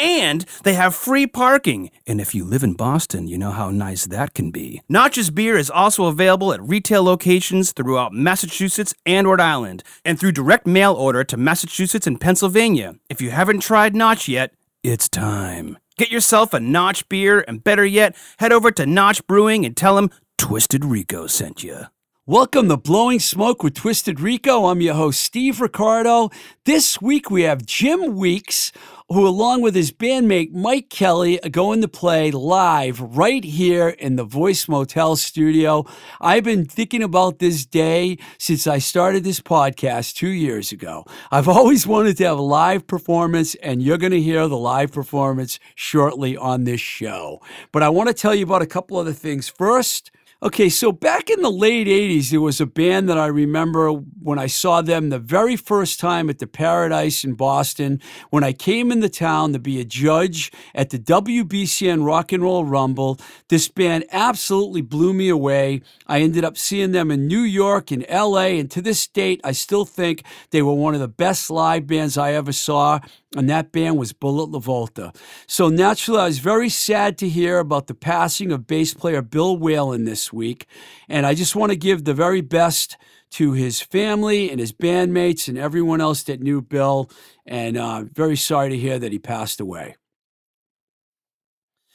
and they have free parking. And if you live in Boston, you know how nice that can be. Notch's beer is also available at retail locations throughout Massachusetts and Rhode Island, and through direct mail order to Massachusetts and Pennsylvania. If you haven't tried Notch yet, it's time. Get yourself a Notch beer, and better yet, head over to Notch Brewing and tell them Twisted Rico sent you. Welcome to Blowing Smoke with Twisted Rico. I'm your host, Steve Ricardo. This week we have Jim Weeks, who, along with his bandmate Mike Kelly, are going to play live right here in the Voice Motel studio. I've been thinking about this day since I started this podcast two years ago. I've always wanted to have a live performance, and you're going to hear the live performance shortly on this show. But I want to tell you about a couple other things. First, Okay, so back in the late 80s, there was a band that I remember when I saw them the very first time at the Paradise in Boston, when I came into town to be a judge at the WBCN Rock and Roll Rumble. This band absolutely blew me away. I ended up seeing them in New York and LA, and to this date, I still think they were one of the best live bands I ever saw and that band was Bullet LaVolta. So naturally, I was very sad to hear about the passing of bass player Bill Whalen this week, and I just want to give the very best to his family and his bandmates and everyone else that knew Bill, and uh, very sorry to hear that he passed away.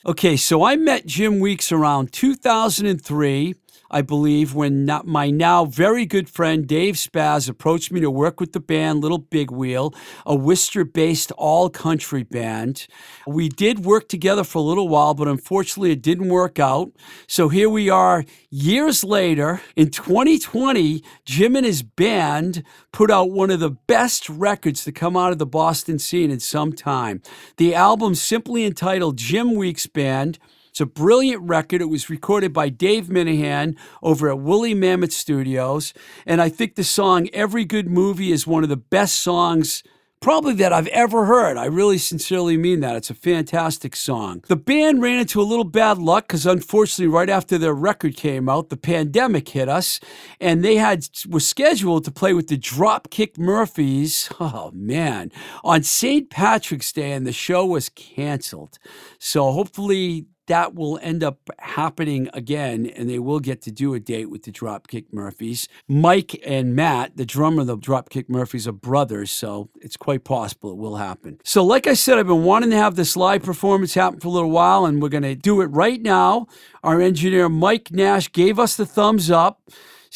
Okay, so I met Jim Weeks around 2003. I believe, when my now very good friend Dave Spaz approached me to work with the band Little Big Wheel, a Worcester based all country band. We did work together for a little while, but unfortunately it didn't work out. So here we are years later. In 2020, Jim and his band put out one of the best records to come out of the Boston scene in some time. The album, simply entitled Jim Weeks Band, it's a brilliant record. It was recorded by Dave Minahan over at Woolly Mammoth Studios. And I think the song Every Good Movie is one of the best songs probably that I've ever heard. I really sincerely mean that. It's a fantastic song. The band ran into a little bad luck because unfortunately, right after their record came out, the pandemic hit us, and they had were scheduled to play with the Dropkick Murphys. Oh man, on St. Patrick's Day, and the show was canceled. So hopefully that will end up happening again, and they will get to do a date with the Dropkick Murphys. Mike and Matt, the drummer of the Dropkick Murphys, are brothers, so it's quite possible it will happen. So, like I said, I've been wanting to have this live performance happen for a little while, and we're going to do it right now. Our engineer, Mike Nash, gave us the thumbs up.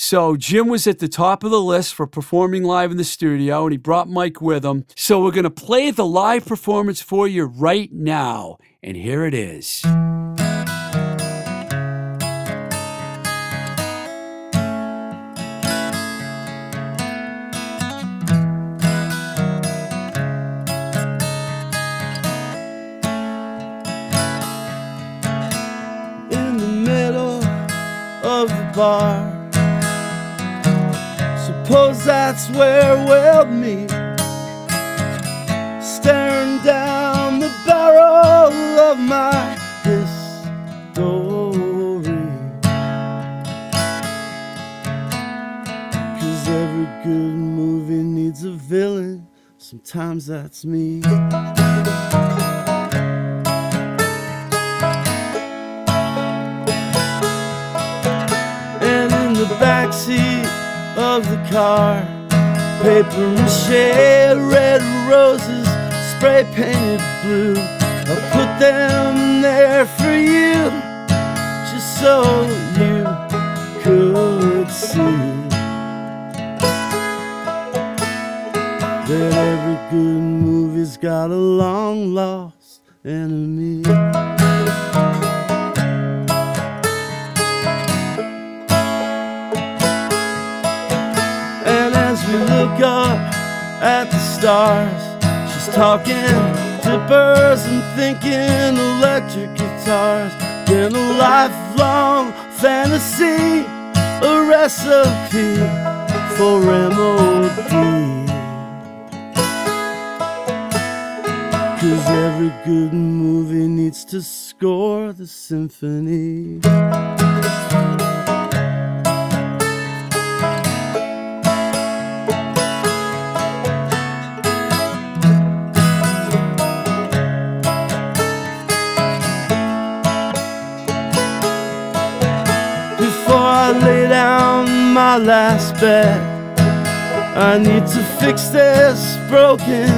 So Jim was at the top of the list for performing live in the studio, and he brought Mike with him. So we're going to play the live performance for you right now. And here it is. in the middle of the bar. Suppose that's where we'll meet. Staring down the barrel of my history. Cause every good movie needs a villain. Sometimes that's me. Of the car, paper mache, red roses, spray painted blue. I put them there for you, just so you could see that every good movie's got a long lost enemy. Up at the stars, she's talking to birds and thinking electric guitars. Been a lifelong fantasy a recipe for MOD. Cause every good movie needs to score the symphony. My last bet, I need to fix this broken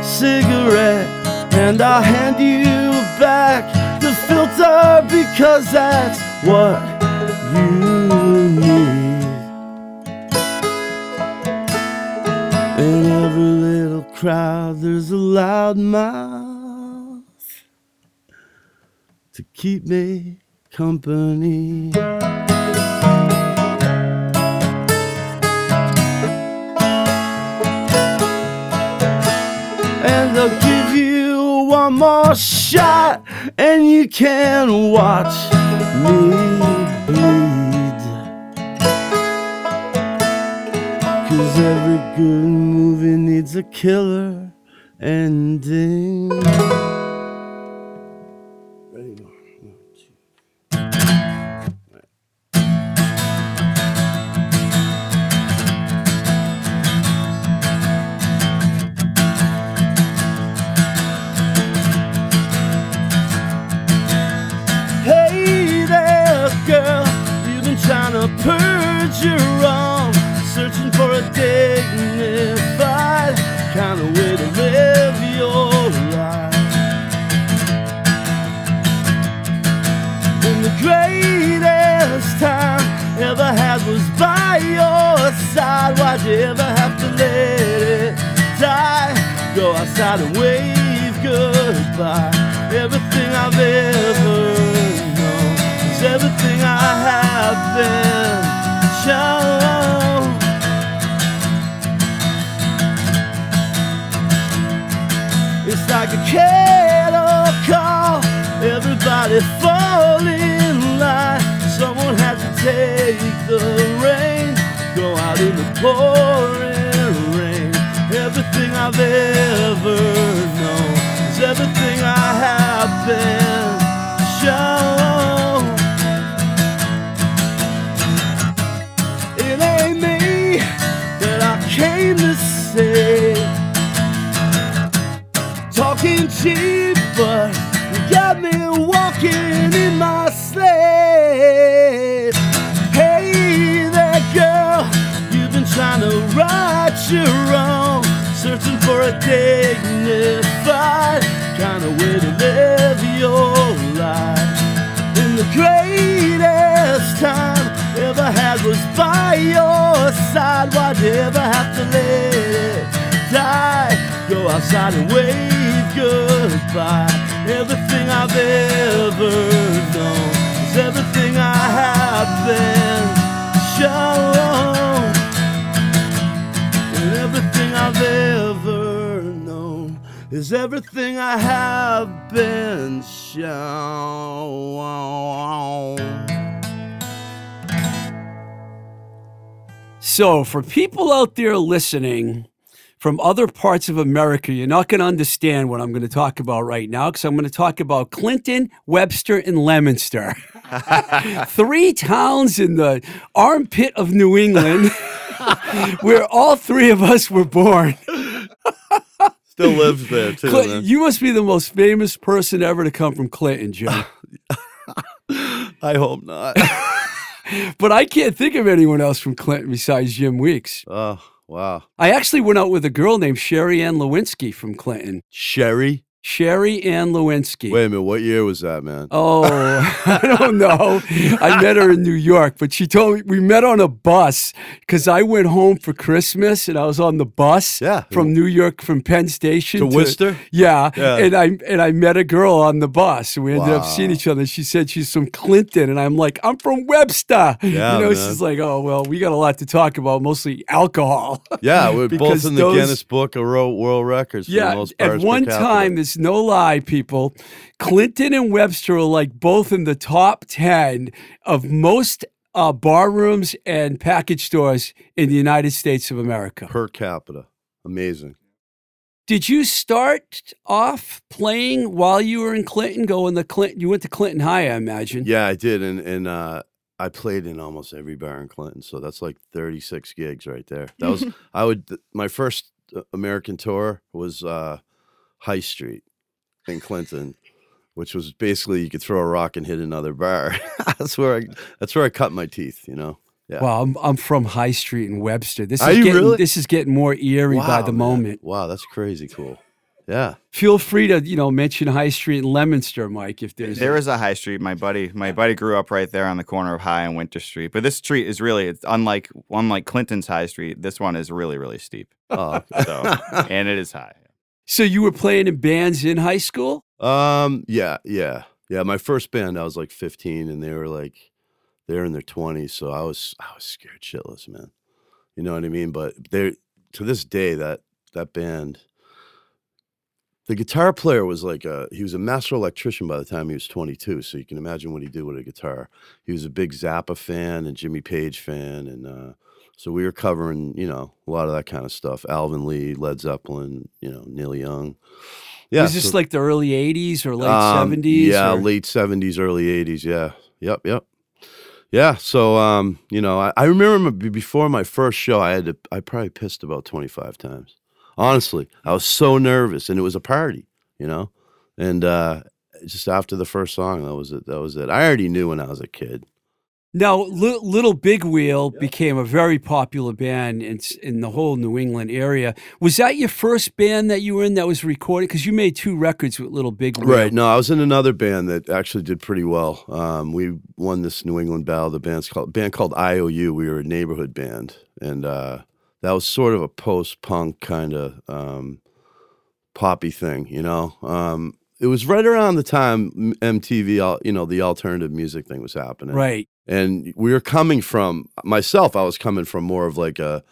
cigarette. And I'll hand you back the filter because that's what you need. In every little crowd, there's a loud mouth to keep me company. I'll give you one more shot, and you can watch me bleed. Cause every good movie needs a killer ending. Purge your wrong, searching for a dignified kind of way to live your life. And the greatest time ever had was by your side. Why'd you ever have to let it die? Go outside and wave goodbye. Everything I've ever known is everything I have been shown. It's like a cattle call. Everybody fall in line. Someone has to take the reins. Go out in the pouring rain. Everything I've ever known is everything I have been shown. You got me walking in my sleigh. Hey there, girl, you've been trying to right your wrong, searching for a dignified kind of way to live your life. And the greatest time ever had was by your side. Why'd you ever have to let it die? Go outside and wave goodbye. Everything I've ever known is everything I have been shown. And everything I've ever known is everything I have been shown. So, for people out there listening from other parts of America, you're not going to understand what I'm going to talk about right now because I'm going to talk about Clinton, Webster, and Leominster. three towns in the armpit of New England where all three of us were born. Still lives there too. Cl- man. you must be the most famous person ever to come from Clinton, Jim. I hope not. but I can't think of anyone else from Clinton besides Jim Weeks. oh wow, I actually went out with a girl named Sherry Ann Lewinsky from Clinton. Sherry. Sherry Ann Lewinsky. Wait a minute, what year was that, man? Oh, I don't know. I met her in New York, but she told me we met on a bus because I went home for Christmas and I was on the bus Yeah. from New York from Penn Station To Worcester? Yeah, Yeah. and I and I met a girl on the bus and we ended up seeing each other. She said she's from Clinton and I'm like I'm from Webster. Yeah, you know, man. she's like, oh well, we got a lot to talk about, mostly alcohol. Yeah, we're both in the those- Guinness Book of World Records. For the Yeah, most at one time, no lie, people. Clinton and Webster are like both in the top 10 of most uh, bar rooms and package stores in the United States of America. Per capita. Amazing. Did you start off playing while you were in Clinton? Going to Clinton, you went to Clinton High, I imagine. Yeah, I did, and and uh, I played in almost every bar in Clinton, so that's like thirty six gigs right there. That was I would my first uh, American tour was uh, High Street in Clinton, which was basically you could throw a rock and hit another bar. that's where I that's where I cut my teeth, you know. Yeah. Well, I'm, I'm from High Street in Webster. This Are is you getting really? this is getting more eerie by the man. moment. Wow, that's crazy cool. Yeah. Feel free to you know mention High Street in Leominster, Mike, if there's There is a high street. My buddy, my buddy grew up right there on the corner of High and Winter Street. But this street is really, it's unlike unlike Clinton's High Street. This one is really, really steep. Oh. So, and it is high. So you were playing in bands in high school? Um. Yeah. Yeah. Yeah. My first band, I was like 15, and they were like, they're in their 20s, so I was, I was scared shitless, man. You know what I mean? But they, to this day, that that band, the guitar player was like a, he was a master electrician by the time he was 22. So you can imagine what he did with a guitar. He was a big Zappa fan and Jimmy Page fan, and uh, so we were covering, you know, a lot of that kind of stuff. Alvin Lee, Led Zeppelin, you know, Neil Young. Yeah, was this so- like the early '80s or late um, '70s? Yeah, or- late seventies, early eighties. Yeah, yep, yep. Yeah. So, um, you know, I, I remember before my first show, I had to, I probably pissed about twenty five times. Honestly, I was so nervous, and it was a party, you know, and uh, just after the first song, that was it. That was it. I already knew when I was a kid. Now, Li- Little Big Wheel became a very popular band in, in the whole New England area. Was that your first band that you were in that was recorded? Because you made two records with Little Big Wheel. Right. No, I was in another band that actually did pretty well. Um, we won this New England Battle. The band's called band called IOU. We were a neighborhood band, and uh, that was sort of a post punk kind of um, poppy thing. You know, um, it was right around the time MTV, you know, the alternative music thing was happening Right. and we were coming from myself i was coming from more of like a,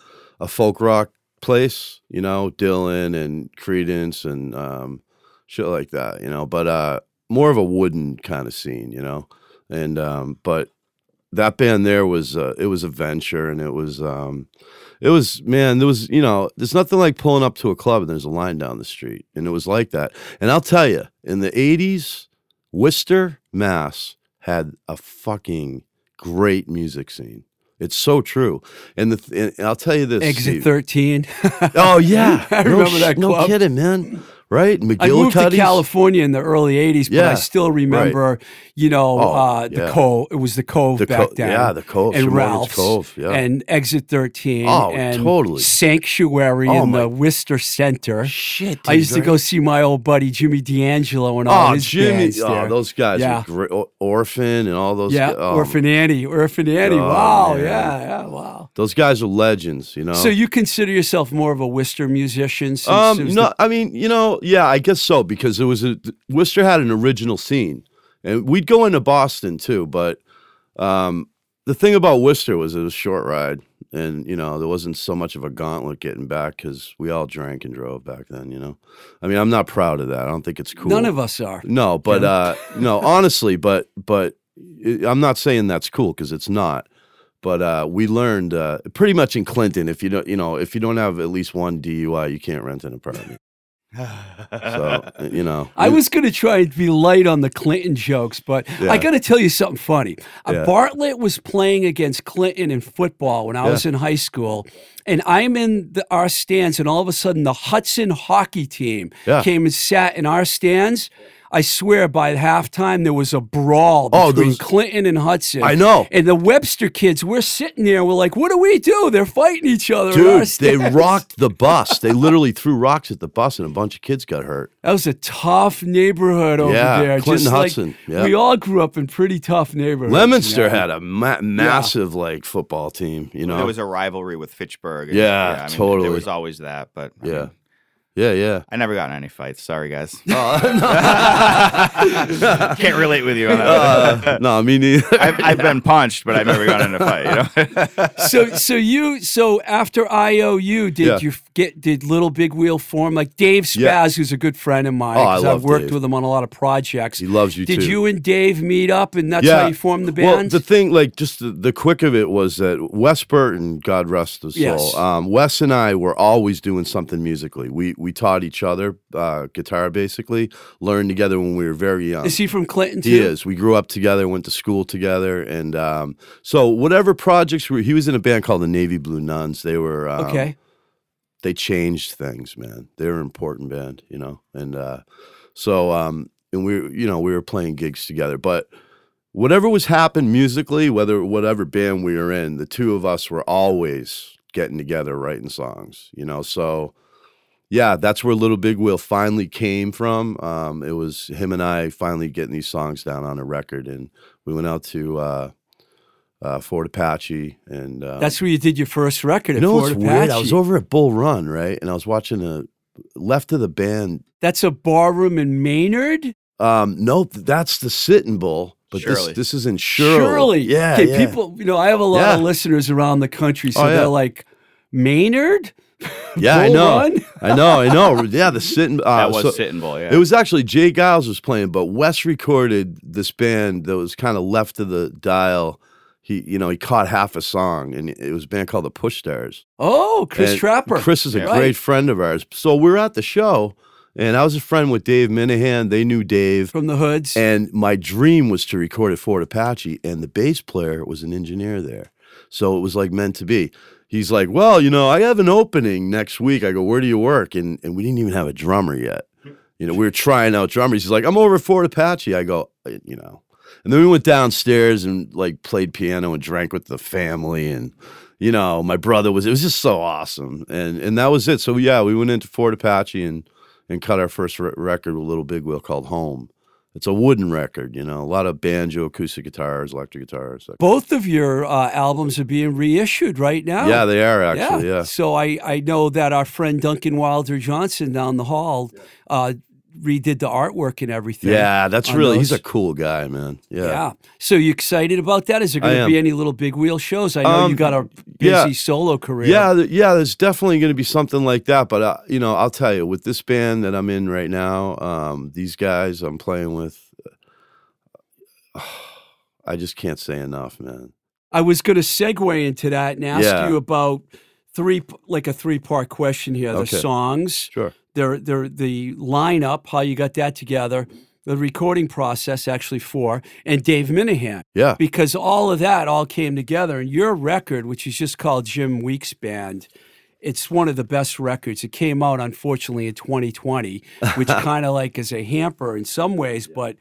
a folk rock place you know dylan and Creedence and um, shit like that you know but uh, more of a wooden kind of scene you know and um, but that band there was uh, it was a venture and it was um, it was man there was you know there's nothing like pulling up to a club and there's a line down the street. And it was like that. And i'll tell you in the 80s worcester mass had a fucking great music scene. It's so true. And the and i'll tell you this Exit Steve. 13. oh yeah. I No remember that no kidding man right I moved to California in the early '80s, but I still remember, you know, Oh, uh, the yeah. Cove. It was the Cove The back Co- then. yeah, the Cove, and Sir Ralph's, Cove, yeah. and Exit 13. Oh, and totally. Sanctuary Oh, in my- the Worcester Center. shit I used to go see my old buddy Jimmy D'Angelo and all Oh, his Jimmy! bands Oh, there. those guys Yeah. great. Orphan and all those. yeah, oh, Orphan Annie, Orphan Annie. Oh, wow, man. yeah, yeah, wow. Those guys are legends. You know. So you consider yourself more of a Worcester musician? Since um, no, I mean, you know, yeah, I guess so because it was a Worcester had an original scene, and we'd go into Boston too. But um, the thing about Worcester was it was a short ride, and you know there wasn't so much of a gauntlet getting back because we all drank and drove back then. You know, I mean, I'm not proud of that. I don't think it's cool. none of us are. No, but Yeah. uh, no, honestly, but but I'm not saying that's cool because it's not. But uh, we learned uh, pretty much in Clinton, if you don't, you know, if you don't have at least one DUI, you can't rent an apartment. So you know, I was going to try and be light on the Clinton jokes, but I got to tell you something funny. Uh, Yeah. Bartlett was playing against Clinton in football when I was in high school, and I'm in the, our stands, and all of a sudden the Hudson hockey team Yeah. came and sat in our stands. I swear, by halftime there was a brawl Oh, between those- Clinton and Hudson. I know. And the Webster kids, we're sitting there. We're like, "What do we do? They're fighting each other." in dude, they rocked the bus. They literally threw rocks at the bus, and a bunch of kids got hurt. That was a tough neighborhood over Yeah, there. Clinton Just Hudson, Like, yeah. We all grew up in pretty tough neighborhoods. Leominster you know? had a ma- massive like football team. You know, There was a rivalry with Fitchburg. and- Yeah, I mean, totally. There was always that, but I Yeah. mean, Yeah, yeah. I never got in any fights. Sorry, guys. Oh, Can't relate with you on that. uh, no, me neither. I've, I've been punched, but I've never gotten in a fight. You know. so so you so after IOU did Yeah. you get did Little Big Wheel form like Dave Spaz Yeah. who's a good friend of mine Oh, I 'cause love I've worked Dave. with him on a lot of projects. he loves you too. did too. you and Dave meet up and that's how you formed the band? Well, band? the thing, like, just the, the quick of it was that Wes Burton, God rest his soul, Yes. um, Wes and I were always doing something musically. We we taught each other uh, guitar, basically, learned together when we were very young. is he from Clinton too? He is. We grew up together, went to school together, and um, so whatever projects were, he was in a band called the Navy Blue Nuns. They were um, Okay. They changed things, man. They were an important band, you know, and uh, so um, and we, you know, we were playing gigs together. But whatever was happening musically, whether whatever band we were in, the two of us were always getting together, writing songs, you know. So yeah, that's where Little Big Wheel finally came from. Um, it was him and I finally getting these songs down on a record, and we went out to uh, uh, Fort Apache, and uh, That's where you did your first record you at know Fort what's weird. I was over at Bull Run, right, and I was watching a left of the band. That's a barroom in Maynard? Um, no, that's the Sitting Bull, but Shirley. this this is in Shirley. Shirley. yeah, Okay, yeah. people, you know, I have a lot Yeah. of listeners around the country, so Oh, yeah. they're like, Maynard? Yeah, I know, Run? I know, I know. Yeah, the Sitting. Uh, that was so- Sitting Bull. Yeah. It was actually J. Geils was playing, but Wes recorded this band that was kind of left of the dial. He, you know, he caught half a song, and it was a band called the Push Stars. Oh, Chris And Trapper. Chris is a Yeah. great friend of ours. So we were at the show, and I was a friend with Dave Minahan. They knew Dave. from the Hoods. And my dream was to record at Fort Apache, and the bass player was an engineer there. So it was like meant to be. He's like, Well, you know, I have an opening next week. I go, Where do you work? And, and we didn't even have a drummer yet. You know, we were trying out drummers. He's like, I'm over at Fort Apache. I go, "Uh, You know. And then we went downstairs and like played piano and drank with the family. And, you know, my brother was, it was just so awesome. And, and that was it. So yeah, we went into Fort Apache and, and cut our first re- record with Little Big Wheel called Home. It's a wooden record, you know, a lot of banjo, acoustic guitars, electric guitars. Both of your uh, albums are being reissued right now. Yeah, they are actually. Yeah. So I, I know that our friend Duncan Wilder Johnson down the hall uh, redid the artwork and everything. Yeah, that's really, he's a cool guy, man. Yeah. Yeah. So you excited about that? Is there going to be any little big wheel shows? I know you Um, got a busy yeah. solo career. Yeah, th- yeah, there's definitely going to be something like that. But, uh, you know, I'll tell you, with this band that I'm in right now, um, these guys I'm playing with, I just can't say enough, man. I was going to segue into that and ask Yeah. you about three, like a three part question here: the Okay. songs, Sure. Their, their, the lineup, how you got that together, the recording process, actually for, and Dave Minahan. Yeah. because all of that all came together. And your record, which is just called Jim Weeks Band, it's one of the best records. It came out, unfortunately, in 2020, which kind of like is a hamper in some ways, but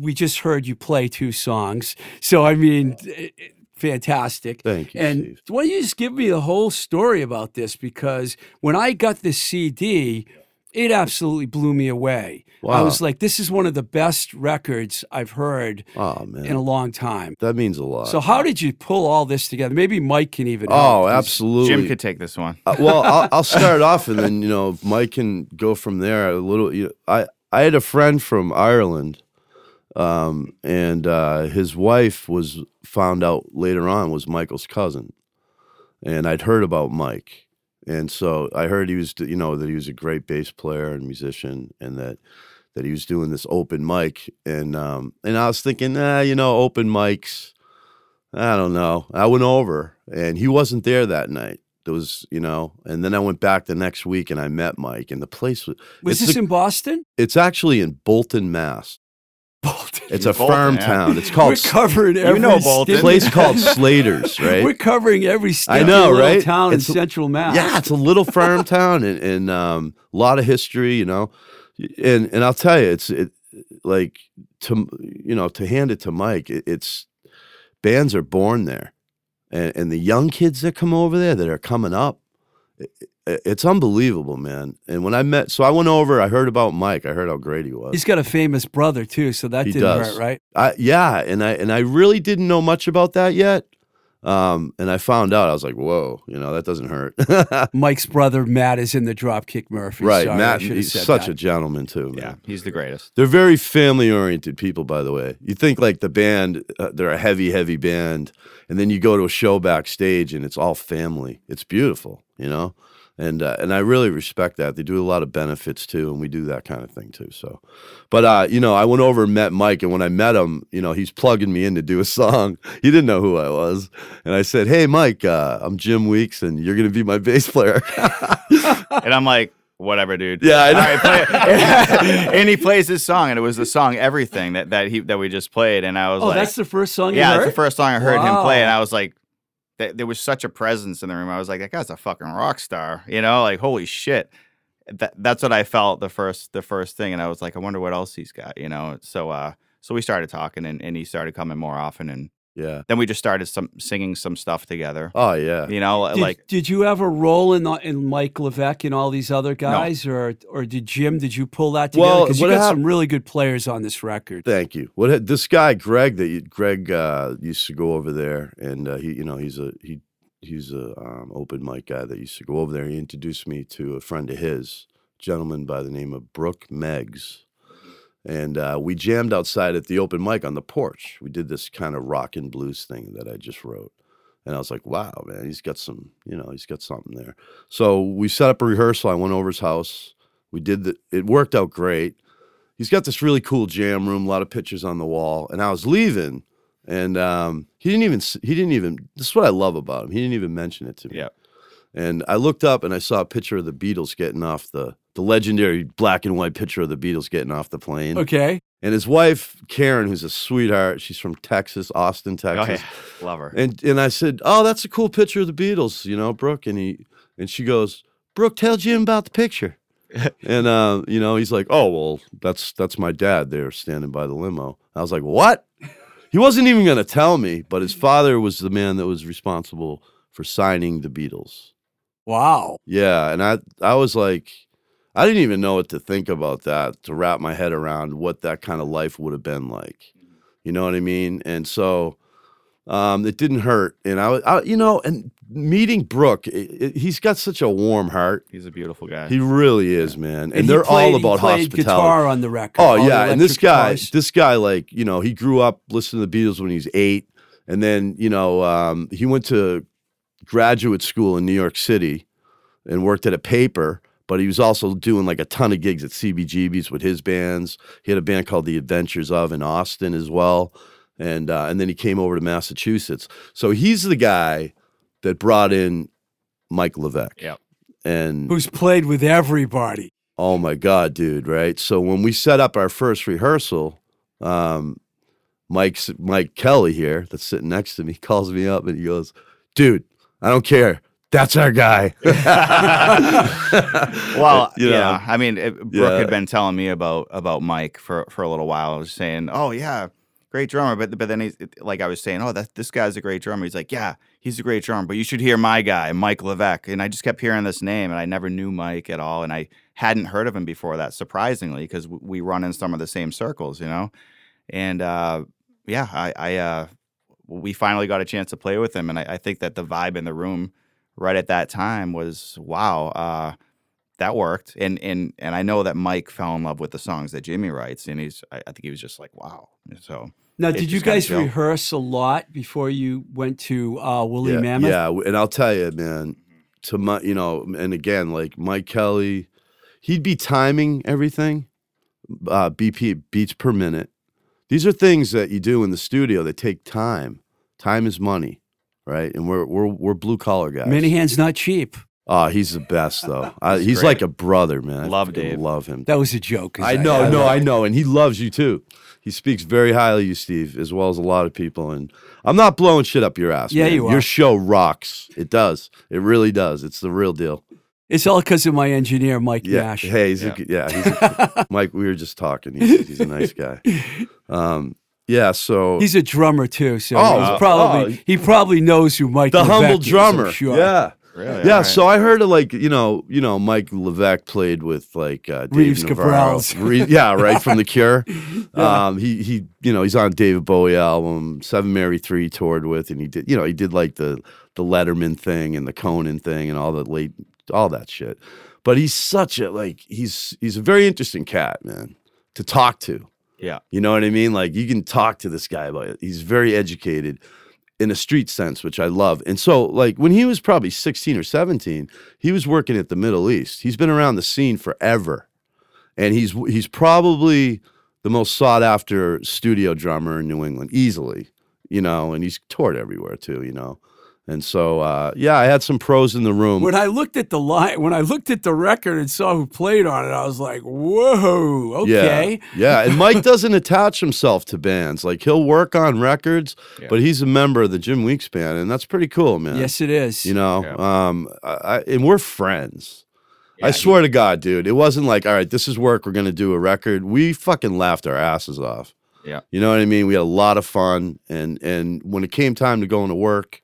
we just heard you play two songs. So, I mean, it- fantastic. Thank you, And Steve. why don't you just give me the whole story about this? Because when I got this CD, it absolutely blew me away. I was like, this is one of the best records I've heard Oh, man. in a long time. that means a lot. So how did you pull all this together? Maybe Mike can even. help, oh, 'cause- absolutely. Jim could take this one. Uh, well, I'll, I'll start off, and then you know Mike can go from there. A little. You know, I I had a friend from Ireland, um, and uh, his wife was found out later on was Michael's cousin, and I'd heard about Mike, and so I heard he was you know that he was a great bass player and musician, and that that he was doing this open mic, and um, and I was thinking, ah, you know, open mics. I don't know. I went over, and he wasn't there that night. There was, you know, and then I went back the next week and I met Mike, and the place was. Was this a- in Boston? It's actually in Bolton, Mass. Bolton. It's a Bolton, farm yeah. town. It's called. We're called covering every know Bolton. place called Slater's, right? We're covering every I know, right? town It's- in Central Mass. Yeah, it's a little farm town and, and um, a lot of history, you know. And and I'll tell you, it's it like to you know to hand it to Mike, it, it's bands are born there, and and the young kids that come over there that are coming up, it, it- it's unbelievable, man. And when I met, so I went over, I heard about Mike, I heard how great he was. He's got a famous brother too, so that He didn't does. hurt, right? I, yeah, and I and I really didn't know much about that yet. Um, and I found out, I was like, whoa, you know, that doesn't hurt. Mike's brother Matt is in the Dropkick Murphys. right. Sorry, Matt, he's such that. a gentleman, too. Man. Yeah, he's the greatest. They're very family oriented people, by the way. You think like the band, uh, they're a heavy, heavy band, and then you go to a show backstage and it's all family. It's beautiful, you know? And uh, and I really respect that. They do a lot of benefits too, and we do that kind of thing too. So, but uh, you know, I went over and met Mike, and when I met him, you know, he's plugging me in to do a song. He didn't know who I was, and I said, "Hey, Mike, uh, I'm Jim Weeks, and you're gonna be my bass player." And I'm like, whatever, dude. Yeah, I know. All right, play and he plays his song, and it was the song "Everything" that that he that we just played, and I was Oh, like, that's the first song you yeah, heard? it's the first song I heard him play, and I was like, th- there was such a presence in the room. I was like, that guy's a fucking rock star, you know? Like, holy shit. That, that's what I felt the first the first thing, and I was like, I wonder what else he's got, you know. So uh, so we started talking, and, and he started coming more often, and yeah. then we just started some singing some stuff together. Oh yeah. You know, Did, like did you have a role in the, in Mike Levesque and all these other guys, or or did Jim? Did you pull that together? Well, Because you got hap- some really good players on this record. Thank you. What this guy Greg that you, Greg uh, used to go over there, and uh, he, you know, he's a he he's a um, open mic guy that used to go over there. He introduced me to a friend of his, gentleman by the name of Brooke Meggs, and uh, we jammed outside at the open mic on the porch. We did this kind of rock and blues thing that I just wrote. And I was like, wow, man, he's got some, you know, he's got something there. So we set up a rehearsal. I went over his house. We did the, it worked out great he's got this really cool jam room, a lot of pictures on the wall. And I was leaving, and um, he didn't even, he didn't even. This is what I love about him. He didn't even mention it to me. Yeah. And I looked up and I saw a picture of the Beatles getting off the the legendary black and white picture of the Beatles getting off the plane. Okay. And his wife Karen, who's a sweetheart, she's from Texas, Austin, oh Texas. yeah, love her. And and I said, "Oh, that's a cool picture of the Beatles, you know, Brooke." And he and she goes, "Brooke, tell Jim about the picture." and uh, you know, he's like, "Oh, well, that's that's my dad there standing by the limo." I was like, "What?" He wasn't even going to tell me, but his father was the man that was responsible for signing the Beatles. Wow. Yeah, and I I was like I didn't even know what to think about that to wrap my head around what that kind of life would have been like. You know what I mean? And so um, it didn't hurt. And I, was- I you know, and meeting Brooke, it, it, he's got such a warm heart. He's a beautiful guy. He really is, man. And, he they're played- all about played hospitality. guitar on the record. Oh yeah, and this guy, guitars. this guy, like you know, he grew up listening to the Beatles when he was eight, and then you know, um, he went to graduate school in New York City and worked at a paper. But he was also doing like a ton of gigs at CBGB's with his bands. He had a band called The Adventures of in Austin as well, and uh, and then he came over to Massachusetts. So he's the guy that brought in Mike Levesque. Yep. And who's played with everybody. Oh my god, dude! Right. So when we set up our first rehearsal, um, Mike's Mike Kelly here, that's sitting next to me, calls me up and he goes, "Dude, I don't care. That's our guy." Well, You know. yeah. I mean, it, Brooke Yeah. had been telling me about about Mike for for a little while. I was saying, "Oh yeah, great drummer," but but then he's like, I was saying, "Oh, that this guy's a great drummer." He's like, "Yeah, he's a great drummer, but you should hear my guy, Mike Levesque." And I just kept hearing this name, and I never knew Mike at all, and I hadn't heard of him before that, surprisingly, because we run in some of the same circles, you know. And uh, yeah, I, I uh, we finally got a chance to play with him, and I, I think that the vibe in the room right at that time was wow. Uh, that worked, and and and I know that Mike fell in love with the songs that Jimmy writes, and he's I, I think he was just like wow. So Now, did you just kinda guys rehearse a lot before you went to uh, Woolly yeah, Mammoth? yeah, and I'll tell you, man. To my, you know, and again, like Mike Kelly, he'd be timing everything, uh, BP beats per minute. These are things that you do in the studio that take time. Time is money, right? And we're we're we're blue collar guys. Minahan's not cheap. Oh, he's the best though. I, He's he's great. like a brother, man. I Love freaking Dave. Love him. That was a joke. I know, no, I know, and he loves you too. He speaks very highly of you, Steve, as well as a lot of people. And I'm not blowing shit up your ass. Yeah, man. you are. Your show rocks. It does. It really does. It's the real deal. It's all because of my engineer, Mike Yeah. Nash. Hey, he's Yeah. a, good- yeah. He's a, Mike. We were just talking. He's, he's a nice guy. Um, yeah. So He's a drummer too, so Oh, he's probably oh. he probably knows who Mike the Levesque humble is, I'm drummer. sure. Yeah. Really? Yeah, All right. so I heard of like you know you know Mike Levesque played with like uh, Dave Reeves Navarro. Gabrels. Re- yeah, right from the Cure. Um, he he you know he's on David Bowie album. Seven Mary Three toured with, and he did you know he did like the the Letterman thing and the Conan thing and all the late all that shit. But he's such a like he's he's a very interesting cat, man, to talk to. Yeah. You know what I mean? Like you can talk to this guy about it. He's very educated in a street sense, which I love. And so, like when he was probably 16 or 17, he was working at the Middle East. He's been around the scene forever. And he's he's probably the most sought after studio drummer in New England, easily. You know, and he's toured everywhere too, you know. And so uh, yeah, I had some pros in the room. When I looked at the line, when I looked at the record and saw who played on it, I was like, "Whoa, okay." Yeah, yeah. And Mike doesn't attach himself to bands. Like he'll work on records, Yeah. but he's a member of the Jim Weeks band, and that's pretty cool, man. Yes, it is. You know, um, I, I, and we're friends. Yeah, I he- swear to God, dude, it wasn't like, all right, this is work. We're gonna do a record. We fucking laughed our asses off. Yeah. You know what I mean? We had a lot of fun, and and when it came time to go into work,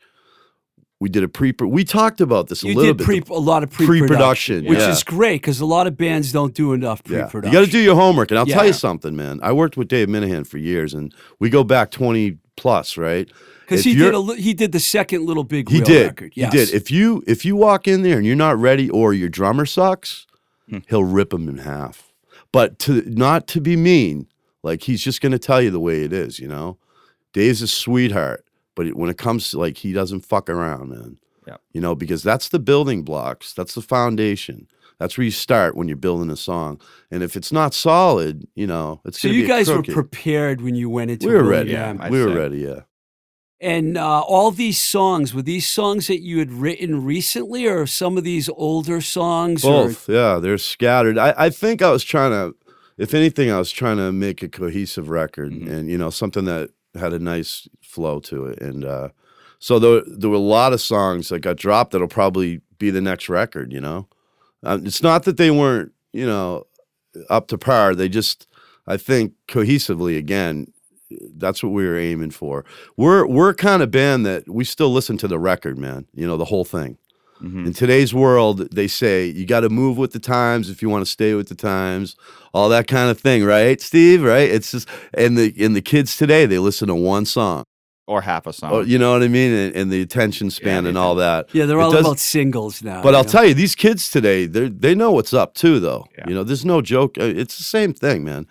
we did a pre. We talked about this a you little did bit. pre, a lot of pre-production, pre-production, which yeah. is great because a lot of bands don't do enough pre-production. You got to do your homework. And I'll tell you something, man. I worked with Dave Minahan for years, and we go back 20 plus, right? because he did a, he did the second Little Big He did. record. Yes. He did. If you if you walk in there and you're not ready or your drummer sucks, hmm. he'll rip him in half. But to not to be mean, like he's just going to tell you the way it is, you know. Dave's a sweetheart, but it, when it comes to like he doesn't fuck around, man. Yeah. You know, because that's the building blocks. That's the foundation. That's where you start when you're building a song. And if it's not solid, you know, it's so you guys were prepared when you went into we were ready. Yeah, I'd we were say. ready. Yeah. And uh, all these songs were these songs that you had written recently, or some of these older songs? or- Both, yeah, they're scattered. I, I think I was trying to, if anything, I was trying to make a cohesive record Mhm. and you know something that had a nice flow to it. And uh, so there, there were a lot of songs that got dropped that'll probably be the next record. You know, um, it's not that they weren't you know up to par. They just, I think, cohesively again. That's what we were aiming for. We're we're kind of band that we still listen to the record, man. You know the whole thing. Mhm. In today's world, they say you got to move with the times if you want to stay with the times, all that kind of thing, right, Steve? Right? It's just and the and the kids today they listen to one song, Or half a song. oh, you know what I mean, and, and the attention span the and all that. yeah, they're all about singles now. But I'll know? tell you, these kids today, they they know what's up too, though. Yeah. You know, there's no joke. Uh, It's the same thing, man.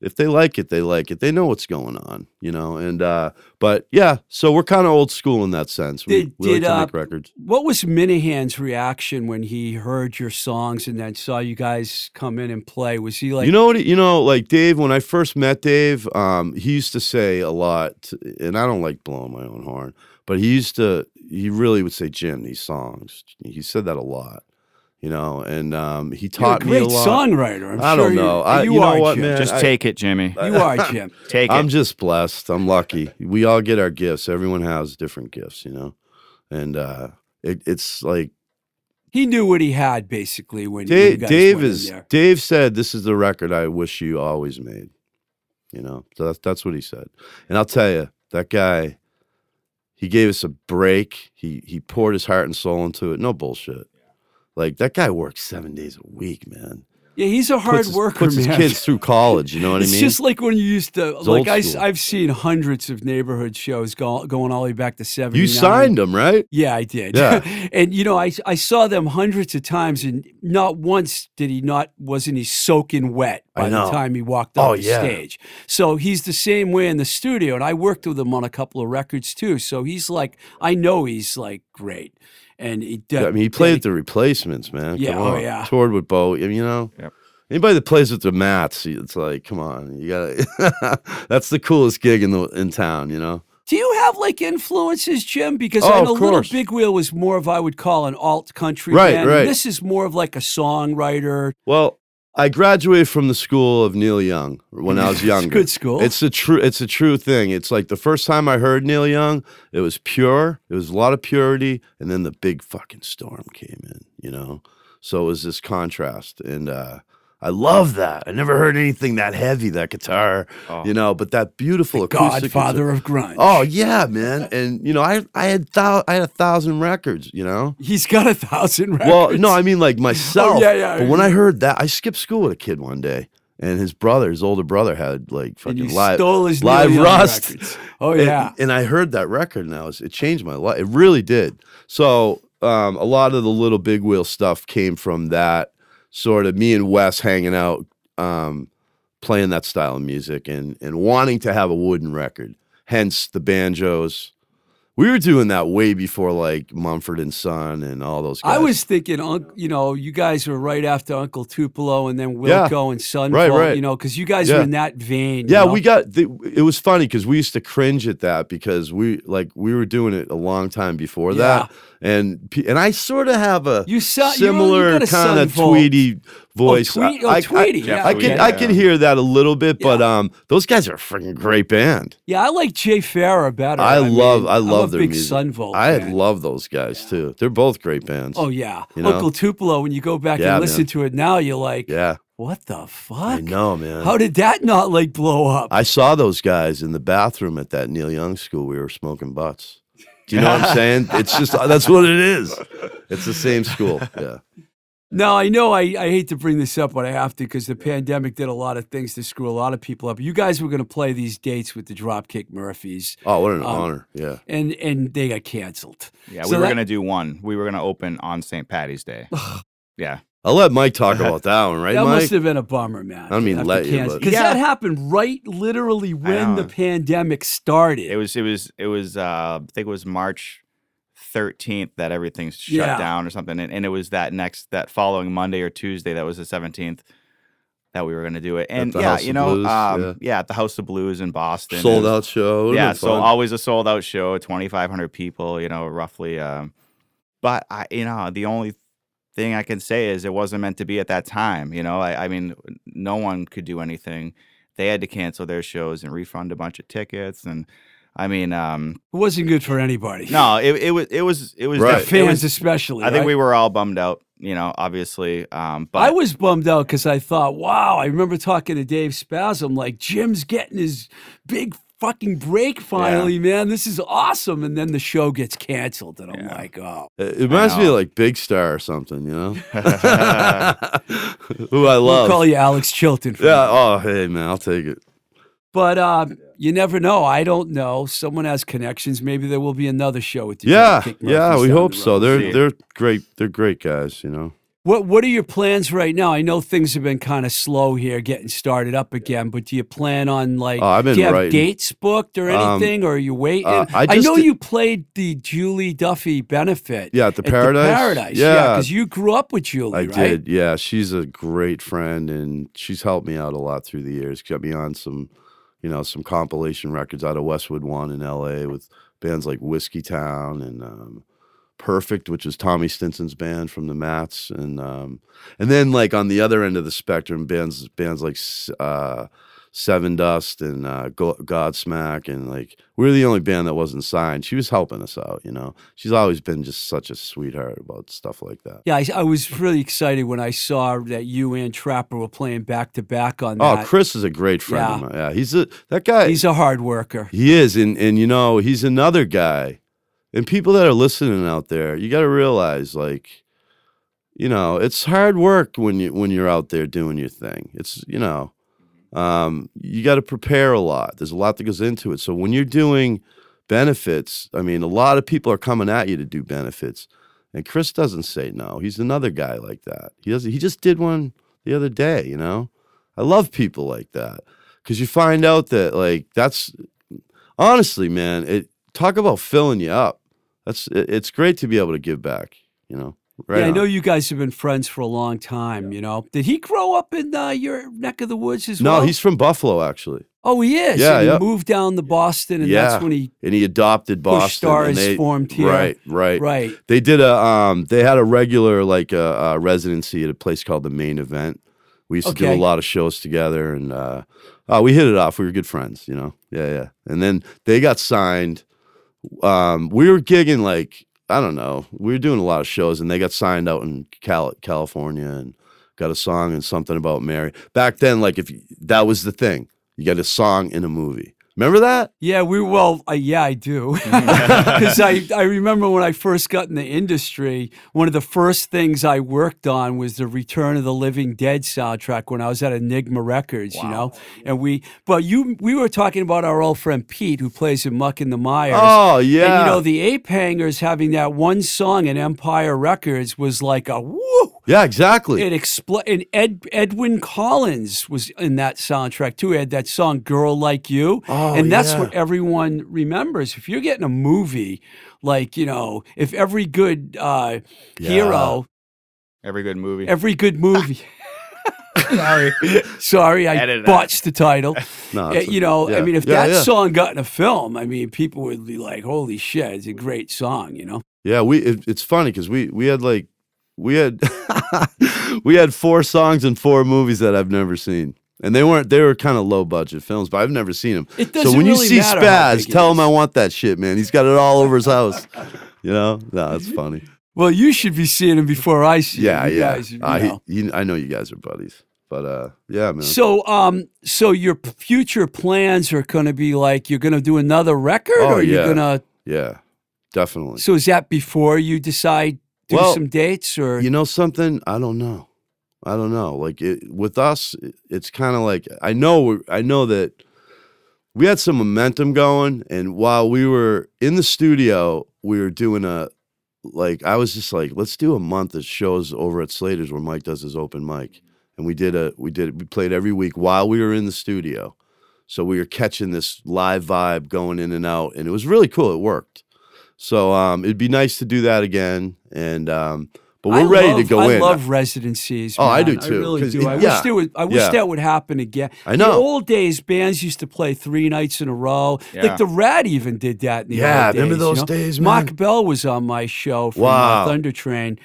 If they like it, they like it. They know what's going on, you know. And uh, but yeah, so we're kind of old school in that sense. We, Did- we like did, to uh, make records. What was Minahan's reaction when he heard your songs and then saw you guys come in and play? Was he like, you know what? You know, like Dave. When I first met Dave, um, he used to say a lot, and I don't like blowing my own horn, but he used to. He really would say, "Jim, these songs." He said that a lot, you know, and um, he you're a taught me great a lot. songwriter? I'm I sure don't you- know. I- you, you know are, what, Jim. man? Just I- take it, Jimmy. You are, Jim. Take it. I'm just blessed. I'm lucky. We all get our gifts. Everyone has different gifts, you know, and uh, it, it's like He knew what he had basically when, when you Dave, guys Dave went in is there. Dave said this is the record I wish you always made. You know, so that's that's what he said. And I'll tell you, that guy, he gave us a break. He he poured his heart and soul into it. No bullshit. Like that guy works seven days a week, man. Yeah, he's a hard puts his, worker, puts his man. kids through college. You know what it's I mean? It's just like when you used to, It's like I, have seen hundreds of neighborhood shows go, going all the way back to 79. you signed him, right? Yeah, I did. Yeah. and you know, I I saw them hundreds of times, and not once did he not wasn't he soaking wet by the time he walked Oh, the yeah. stage. So he's the same way in the studio, and I worked with him on a couple of records too. So he's like, I know he's like great, and he. Yeah, I mean, he played the replacements, man. Yeah, Come oh, on. yeah. Toured with Bo. I mean, you know, Yep. anybody that plays with the Mats, it's like, come on, you got. That's the coolest gig in the in town, you know. Do you have like influences, Jim? Because Oh, I of know Little course. Big Wheel was more of I would call an alt country Right, band. right. And this is more of like a songwriter. Well, I graduated from the school of Neil Young when I was It's younger. good school. It's a true. It's a true thing. It's like the first time I heard Neil Young, it was pure. It was a lot of purity, and then the big fucking storm came in. You know, so it was this contrast, and uh, I love that. I never heard anything that heavy, that guitar, Oh. you know, but that beautiful acoustic. guitar- Godfather of grunge. Oh yeah, man. And you know, I I had thou- I had a thousand records, you know. He's got a thousand records. Well, no, I mean like myself. yeah, yeah. But when I heard that, I skipped school with a kid one day, and his brother, his older brother, had like and fucking you live stole his live rust. records. Oh And- yeah. And, I heard that record and I was it changed my life. It really did. So um, a lot of the little big wheel stuff came from that sort of me and Wes hanging out, um, playing that style of music and and wanting to have a wooden record. Hence the banjos. We were doing that way before like Mumford and Son and all those guys. I was thinking, you know, you guys were right after Uncle Tupelo and then Yeah. Wilco and Son Volt, Right, right. you know, because you guys Yeah. were in that vein. Yeah, know? we got. The, it was funny because we used to cringe at that because we like we were doing it a long time before that, and and I sort of have a You you similar kind of. Tweety voice. Tweet- oh, I, I- Tweety, I, yeah, I could okay. I could hear that a little bit, but Yeah. um, those guys are a freaking great band. Yeah, I like Jay Farrar better. I, love mean, I I'm love a their big music. Son Volt I fan. love those guys too. They're both great bands. Oh yeah, You know? Uncle Tupelo. When you go back Yeah, and listen man. to it now, you're like, yeah, what the fuck? I know, man. How did that not like blow up? I saw those guys in the bathroom at that Neil Young school. We were smoking butts. Do you know what I'm saying? It's just that's what it is. It's the same school. Yeah. Now I know I, I hate to bring this up, but I have to because the pandemic did a lot of things to screw a lot of people up. You guys were going to play these dates with the Dropkick Murphys, Oh, what an Um, honor. Yeah. and and they got canceled. Yeah, So we were that- gonna do one. We were gonna open on St. Patty's Day. yeah. I'll let Mike talk about that one, right, that Mike? must have been a bummer, man. I don't mean let you, because Yeah. that happened right, literally when the pandemic started. It was it was it was uh I think it was March 13th that everything's shut Yeah. down or something and, and it was that next that following Monday or Tuesday that was the 17th that we were going to do it. And yeah, House you know Blues, um yeah. yeah. at the House of Blues in Boston. Sold was- out show. Yeah, so fun. always a sold out show, 2500 people, you know, roughly um but I you know, the only thing I can say is it wasn't meant to be at that time, you know. I I mean no one could do anything. They had to cancel their shows and refund a bunch of tickets and I mean um it wasn't good for anybody. no, it, it was it was it was Right. def- it fans was- especially. I think right? we were all bummed out, you know, obviously. Um but I was bummed out because I thought, wow, I remember talking to Dave Spasm, like Jim's getting his big fucking break finally, man. This is awesome. And then the show gets canceled, and I'm like, oh. It it reminds me of like Big Star or something, you know? Who I love. We'll love. call you Alex Chilton. For yeah. that. Oh, hey, man, I'll take it. But uh, you never know. I don't know. Someone has connections. Maybe there will be another show with you. Yeah. Yeah, we hope so. They're See. they're great. They're great guys, you know? What What are your plans right now? I know things have been kind of slow here, getting started up again. But do you plan on like? Oh, I've been do you have writing. dates booked or Um, anything, or are you waiting? uh, I I, know did- you played the Julie Duffy benefit. Yeah, at the Paradise? Paradise, Yeah. because you grew up with Julie, I right? did. Yeah, she's a great friend, and she's helped me out a lot through the years. Got me on some, you know, some compilation records out of Westwood One in L.A. with bands like Whiskeytown and um, Perfect, which is Tommy Stinson's band from the Mats, and um, and then like on the other end of the spectrum, bands bands like uh, Sevendust and uh, Go- Godsmack, and like we're the only band that wasn't signed. She was helping us out, you know. She's always been just such a sweetheart about stuff like that. Yeah, I, I was really excited when I saw that you and Trapper were playing back to back on that. Oh. Chris is a great friend Yeah. of mine. Yeah, he's a that guy. He's a hard worker. he is, and and you know he's another guy. And people that are listening out there, you got to realize, like, you know, it's hard work when you when you're out there doing your thing. It's you know, um, you got to prepare a lot. There's a lot that goes into it. So when you're doing benefits, I mean, a lot of people are coming at you to do benefits, and Chris doesn't say no. He's another guy like that. He doesn't. He just did one the other day. You know, I love people like that because you find out that like that's honestly, man. It talk about filling you up. That's it, it's great to be able to give back. You know, right? yeah, I know you guys have been friends for a long time. You know, did he grow up in uh, your neck of the woods as No, well? No, he's from Buffalo actually, oh, he is. Yeah, yeah. He moved down to Boston, and Yeah. that's when he and he adopted Boston. Stars and they, formed here. Right, right, right. They did a um. They had a regular like a, uh residency at a place called the Main Event. We used to do a lot of shows together, and uh, uh, we hit it off. We were good friends, you know. Yeah, yeah. And then they got signed. Um, we were gigging like I don't know. We were doing a lot of shows, and they got signed out in Cal- California and got a song and something about Mary. Back then, like if you, that was the thing, you got a song in a movie. Remember that? Yeah, we well, uh, yeah, I do, because I I remember when I first got in the industry, one of the first things I worked on was the Return of the Living Dead soundtrack when I was at Enigma Records, you know, and we, but you, we were talking about our old friend Pete who plays in Muck and the Mires. Oh yeah. And you know, the Ape Hangers having that one song in Empire Records was like a woo. Yeah, exactly. It expl- and Ed Edwin Collins was in that soundtrack too. He had that song "Girl Like You," Oh, and that's yeah. what everyone remembers. If you're getting a movie, like you know, if every good uh, hero, Every good movie. every good movie. Sorry. Sorry, I Edit that. botched the title. No, Uh, you know, I mean, if Yeah, that yeah. song got in a film, I mean, people would be like, "Holy shit, it's a great song," you know. Yeah, we it, it's funny because we we had like we had we had four songs and four movies that I've never seen, and they weren't they were kind of low budget films, but I've never seen them. It So doesn't when you see matter how big Spaz, it tell him is. I want that shit, man. He's got it all over his house. You know, no, it's funny. Well, you should be seeing him before I see Yeah, him. You yeah. guys, you Uh, know. he, I know you guys are buddies, but uh, yeah, man. So, um, so your p- future plans are going to be like you're going to do another record, Oh, or you're yeah. to. yeah, definitely. So, is that before you decide do Well, some dates, or You know something? I don't know. I don't know. Like it, with us, it's kind of like I know. I know that we had some momentum going, and while we were in the studio, we were doing a like. I was just like, let's do a month of shows over at Slater's where Mike does his open mic, and we did a we did we played every week while we were in the studio. So we were catching this live vibe going in and out, and it was really cool. It worked. So um, it'd be nice to do that again, and um, but we're I ready love- to go I in. I love residencies. Oh, I do too, I really do. it- I yeah, wish there was. I wish yeah. that would happen again. I In know. the old days, bands used to play three nights in a row. Yeah. Like the Rat even did that. In the Yeah, old days, remember you those know? days, Mark? Bell was on my show from Wow. uh, Thunder Train.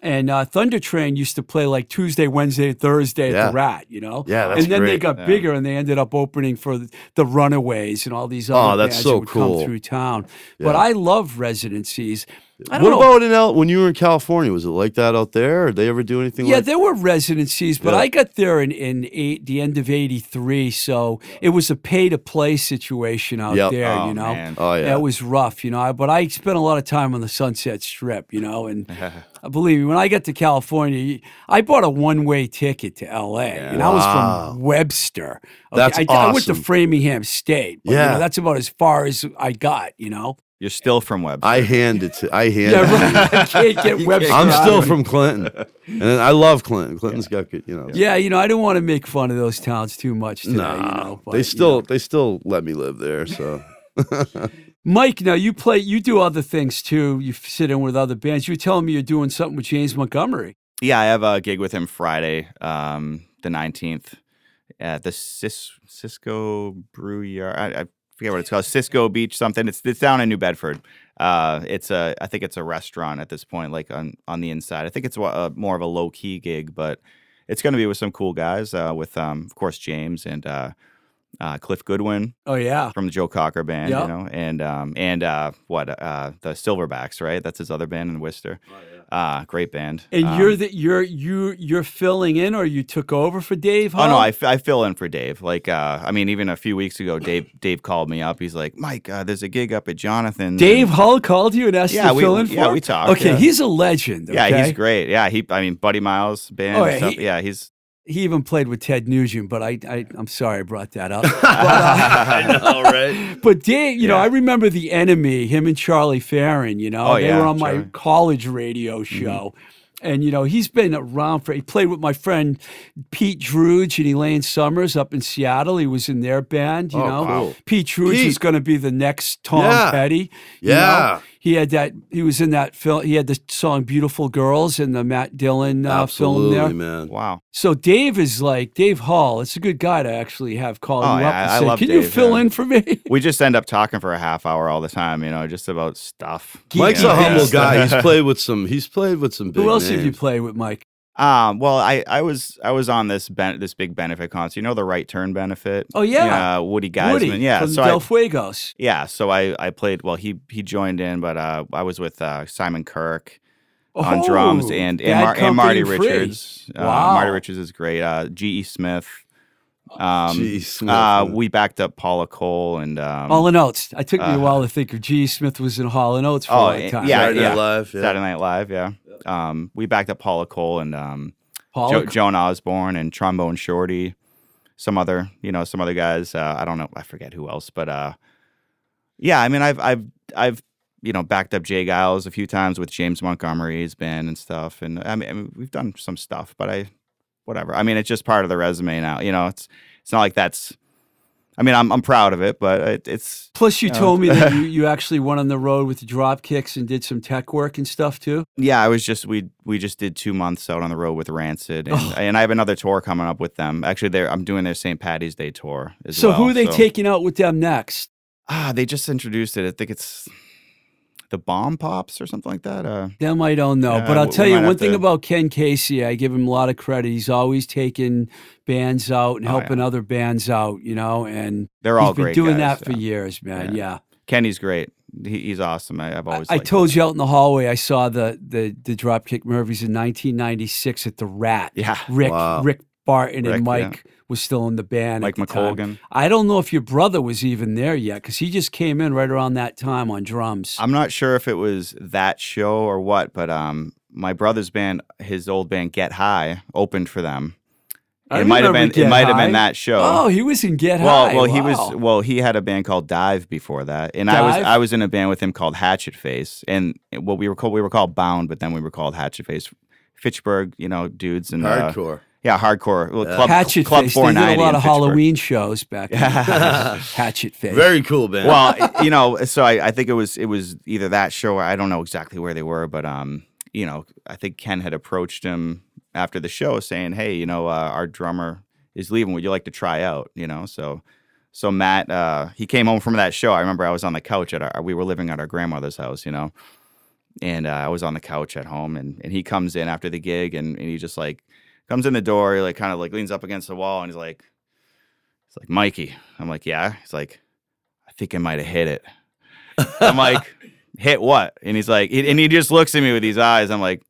And uh, Thunder Train used to play like Tuesday, Wednesday, Thursday at the Rat, you know. Yeah, that's and then they got Yeah. bigger, and they ended up opening for the, the Runaways and all these other Oh, that's bands so that would cool. come through town. But I love residencies. I don't What know. about in L- when you were in California? Was it like that out there? Or did they ever do anything like Yeah, like there were residencies, but Yeah. I got there in, in eight, the end of '83, so it was a pay to play situation out Yep. there. Oh, you know, man. Oh, yeah. it was rough. You know, I- but I spent a lot of time on the Sunset Strip. You know, and I believe me, when I got to California, I bought a one way ticket to L.A. and I was from Webster. That's I, I went to. Framingham State. But, you Yeah. know, that's about as far as I got. You know, You're still from Webster. I hand it to I hand. yeah, right. I can't get Webster. I'm still from Clinton, and I love Clinton. Clinton's got good, you know. Yeah, you know, I don't want to make fun of those towns too much today. Nah, you know, but, they you still know. they still let me live there. So Mike, now you play, you do other things too. You sit in with other bands. You're telling me you're doing something with James Montgomery. Yeah, I have a gig with him Friday, um, the nineteenth, at the Cis- Cisco Brew Yard. I, I forget what it's called. Cisco Beach something. It's it's down in New Bedford. Uh, it's a I think it's a restaurant at this point, like on on the inside. I think it's wa- a, more of a low key gig, but it's going to be with some cool guys. Uh, with um, of course James and uh, uh, Cliff Goodwin Oh yeah, from the Joe Cocker band, Yeah. you know, and um, and uh, what uh, the Silverbacks, right? That's his other band in Worcester. Uh, great band. and Um, you're the you're you you're filling in, or you took over for Dave? Oh no? I, f- I fill in for Dave. Like, uh, I mean, even a few weeks ago, Dave Dave called me up. He's like, Mike, uh, there's a gig up at Jonathan's. Dave and- Hull called you and asked Yeah, you to we- fill in for yeah, for. we talked, Okay, yeah. he's a legend. Yeah, he's great. Yeah, he. I mean, Buddy Miles band. Oh, and yeah, stuff. he- yeah, he's. He even played with Ted Nugent, but I, I I'm sorry I brought that up. But, uh, know, right? But Dave, you know, I remember the enemy, him and Charlie Farren, you know, Oh, they yeah, were on my Charlie. Mm-hmm. college radio show. And, you know, he's been around for, he played with my friend Pete Droge and Elaine Summers up in Seattle. He was in their band, you Oh, know. cool. Pete Droge Pete. is going to be the next Tom Yeah. Petty. you know. Yeah. He had that, he was in that film, he had the song Beautiful Girls in the Matt Dillon uh, film there. man. Wow. So Dave is like, Dave Hull, it's a good guy to actually have call Oh, you yeah, up and I- I say, love can you fill yeah. in for me? We just end up talking for a half hour all the time. You know, just about stuff. Mike's Yeah. a humble Yeah. guy. He's played with some. He's played with some big Who else have you played with, Mike? Um, well, I, I was I was on this ben- this big benefit concert. You know the Right Turn benefit. Oh, yeah. Uh, Woody Giessmann. Woody yeah. from so Del I, Fuegos. yeah. So I I played. Well, he he joined in, but uh, I was with uh, Simon Kirke. on drums Oh, and and, Mar- and Marty. Richards. Uh, Wow. Marty Richards is great. Uh, G.E. Smith. Um, G.E. Smith, uh, we backed up Paula Cole and um, Hall and Oates. I took me a uh, while to think of G. Smith was in Hall and Oates for Oh, a long yeah, time. yeah, Saturday yeah. Night Live. Yeah. Saturday Night Live. Yeah, um, we backed up Paula Cole and um, Paul, jo- Joan Osborne and Trombone Shorty, some other you know some other guys. Uh, I don't know, I forget who else, but uh, yeah, I mean I've I've I've you know backed up J. Geils a few times with James Montgomery's band and stuff, and I mean, I mean we've done some stuff, but I whatever. I mean it's just part of the resume now. You know, it's it's not like that's. I mean, I'm I'm proud of it, but it, it's Plus, you No. told me that you, you actually went on the road with the drop kicks and did some tech work and stuff too. Yeah, I was just we we just did two months out on the road with Rancid, and, Oh. and I have another tour coming up with them. Actually, they're I'm doing their St. Patty's Day tour as So, well. who are they so- taking out with them next? Ah, they just introduced it. I think it's the Bomb Pops or something like that. Uh, Them I don't know, Yeah, but I'll we- tell we you one have thing to- about Ken Casey. I give him a lot of credit. He's always taking bands out and Oh, helping yeah. other bands out, you know, and they're all he's been great. doing guys, that for yeah. years, man. Yeah. Kenny's great. He, he's awesome. I, I've always. I liked told him. you out in the hallway. I saw the the the Dropkick Murphys in 1996 at the Rat. Yeah, Rick Wow. Rick Barton Rick, and. Mike was still in the band. Mike at the time. McColgan. I don't know if your brother was even there yet because he just came in right around that time on drums. I'm not sure if it was that show or what, but um, my brother's band, his old band Get High, opened for them. I it might have been. Get it might have been that show. Oh, he was in Get well, High. well, he was. Well, he had a band called Dive before that, and I was. I was in a band with him called Hatchet Face, and what we were called. We were called Bound, but then we were called Hatchet Face. Fitchburg, you know, dudes and uh, Hardcore. Yeah, hardcore. Well, Yeah. Club Hatchet Club Face. They did a lot of Fitchburg. Halloween shows back then. Hatchet Face. Very cool band. well, you know, so I, I think it was it was either that show or I don't know exactly where they were, but um, you know, I think Ken had approached him after the show saying, "Hey, you know, uh, our drummer is leaving. Would you like to try out?" You know, so so Matt, uh, he came home from that show. I remember I was on the couch at our we were living at our grandmother's house, you know, and uh, I was on the couch at home, and and he comes in after the gig, and, and he just like comes in the door, he like kind of like leans up against the wall, and he's like, he's like Mikey. I'm like, yeah. He's like, I think I might have hit it. I'm like, hit what? And he's like, and he just looks at me with these eyes. I'm like,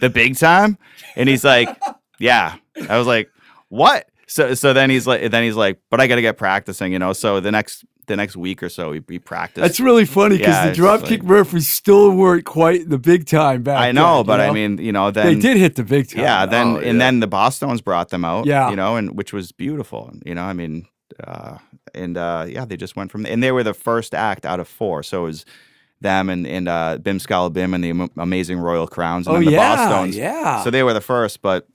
the big time? And he's like, yeah. I was like, what? So so then he's like, then he's like, but I got to get practicing, you know. So the next the next week or so, we, we practiced. That's really funny because Yeah, the Dropkick like- Murphys still weren't quite the big time back then. I know, then, but you I mean, you know, then they did hit the big time. Yeah, then Oh, and yeah. then the Bosstones brought them out. Yeah. you know, and which was beautiful. You know, I mean, uh, and uh, yeah, they just went from and they were the first act out of four, so it was them and and uh, Bim Skala Bim and the Amazing Royal Crowns and Oh then the yeah, Bosstones. yeah. So they were the first, but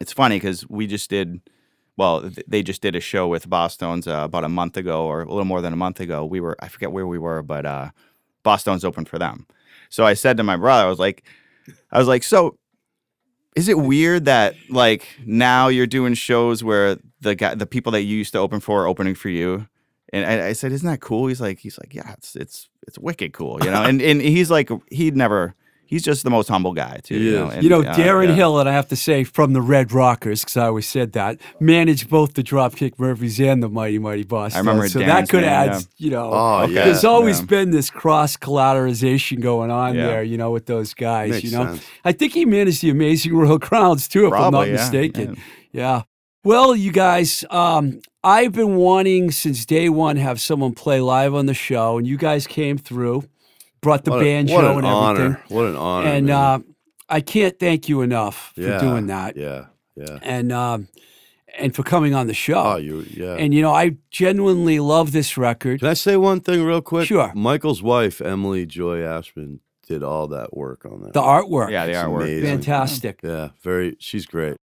it's funny because we just did. Well, they just did a show with Bosstones uh, about a month ago, or a little more than a month ago. We were I forget where we were, but uh, Bosstones opened for them. So I said to my brother, I was like, I was like, so is it weird that like now you're doing shows where the guy, the people that you used to open for are opening for you? And I, I said, isn't that cool? He's like, he's like, yeah, it's it's it's wicked cool, you know. and and he's like, he'd never. He's just the most humble guy too. He you know, is. and, you know, uh, Darren yeah. Hill, and I have to say, from the Red Rockers, because I always said that, managed both the Dropkick Murphys and the Mighty Mighty Boston. remember so that could name, add, yeah. you know, Oh, Okay. yeah. there's always yeah. been this cross collateralization going on Yeah. there, you know, with those guys. Makes you know, sense. I think he managed the Amazing Royal Crowns too, if I'm not yeah, mistaken. yeah. Yeah. Well, you guys, um, I've been wanting since day one have someone play live on the show, and you guys came through, brought the What a- banjo what an and honor. everything. What an honor. and man. uh, I can't thank you enough yeah, for doing that, Yeah, yeah. and um, and for coming on the show. Oh, you, yeah. And you know, I genuinely love this record. Can I say one thing real quick? Sure. Michael's wife, Emily Joy Ashman, did all that work on that. The artwork, Yeah, the It's artwork. amazing. fantastic. yeah, very. She's great.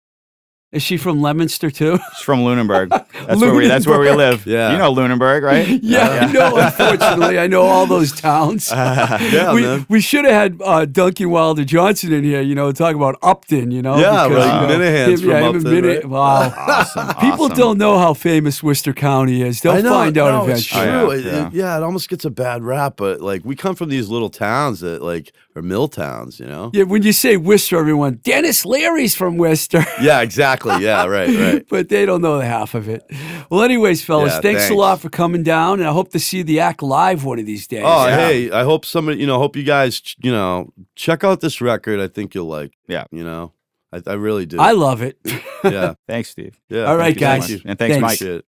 Is she from Leominster too? She's from Lunenburg. That's where we. That's where we live. Yeah. you know Lunenburg, right? yeah, I know. Unfortunately, I know all those towns. Yeah, we, man. we should have had uh, Duncan Wilder Johnson in here, you know, talk about Upton, you know. Yeah, because, like you know, Minahan's him- yeah, from him Upton, Mina- right? Wow. Awesome. People awesome. don't know how famous Worcester County is. They'll I know, find out no, it's eventually. true. Oh, yeah, It- yeah. it- yeah, it almost gets a bad rap, but like we come from these little towns that like are mill towns, you know. Yeah, when you say Worcester, everyone, Denis Leary's from Worcester. Yeah, exactly. Exactly. Yeah, right, right. but they don't know the half of it. Well, anyways, fellas, Yeah, thanks, a lot for coming down, and I hope to see the act live one of these days. Oh, Yeah. hey, I hope somebody, you know, hope you guys, you know, check out this record. I think you'll like. Yeah. You know, I, I really do. I love it. yeah. Thanks, Steve. Yeah. All right, thank you so guys. And thanks, Thanks. Mike. Shit.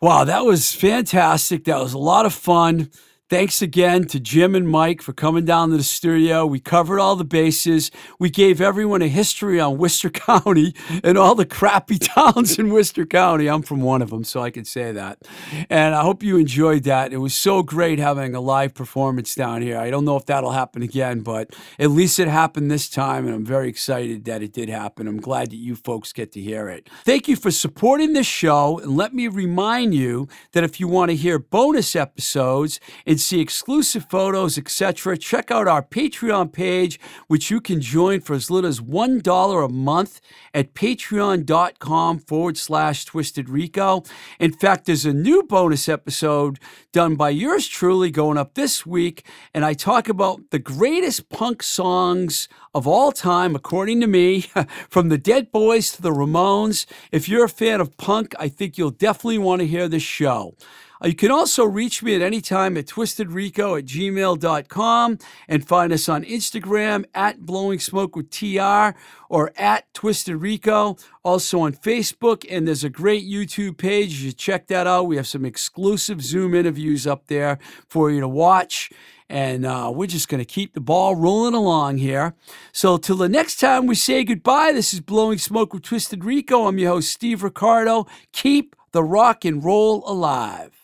Wow, that was fantastic. That was a lot of fun. Thanks again to Jim and Mike for coming down to the studio. We covered all the bases. We gave everyone a history on Worcester County and all the crappy towns in Worcester County. I'm from one of them, so I can say that. And I hope you enjoyed that. It was so great having a live performance down here. I don't know if that'll happen again, but at least it happened this time, and I'm very excited that it did happen. I'm glad that you folks get to hear it. Thank you for supporting this show, and let me remind you that if you want to hear bonus episodes and see exclusive photos, etc., check out our Patreon page, which you can join for as little as $1 a month at patreon.com forward slash twisted rico. In fact, there's a new bonus episode done by yours truly going up this week, and I talk about the greatest punk songs of all time, according to me, from the Dead Boys to the Ramones. If you're a fan of punk, I think you'll definitely want to hear this show. Uh, You can also reach me at any time at twistedrico at gmail.com and find us on Instagram at Blowing Smoke with TR or at Twisted Rico. Also on Facebook, and there's a great YouTube page. You should check that out. We have some exclusive Zoom interviews up there for you to watch. And uh, we're just going to keep the ball rolling along here. So, till the next time we say goodbye, this is Blowing Smoke with Twisted Rico. I'm your host, Steve Ricardo. Keep the rock and roll alive.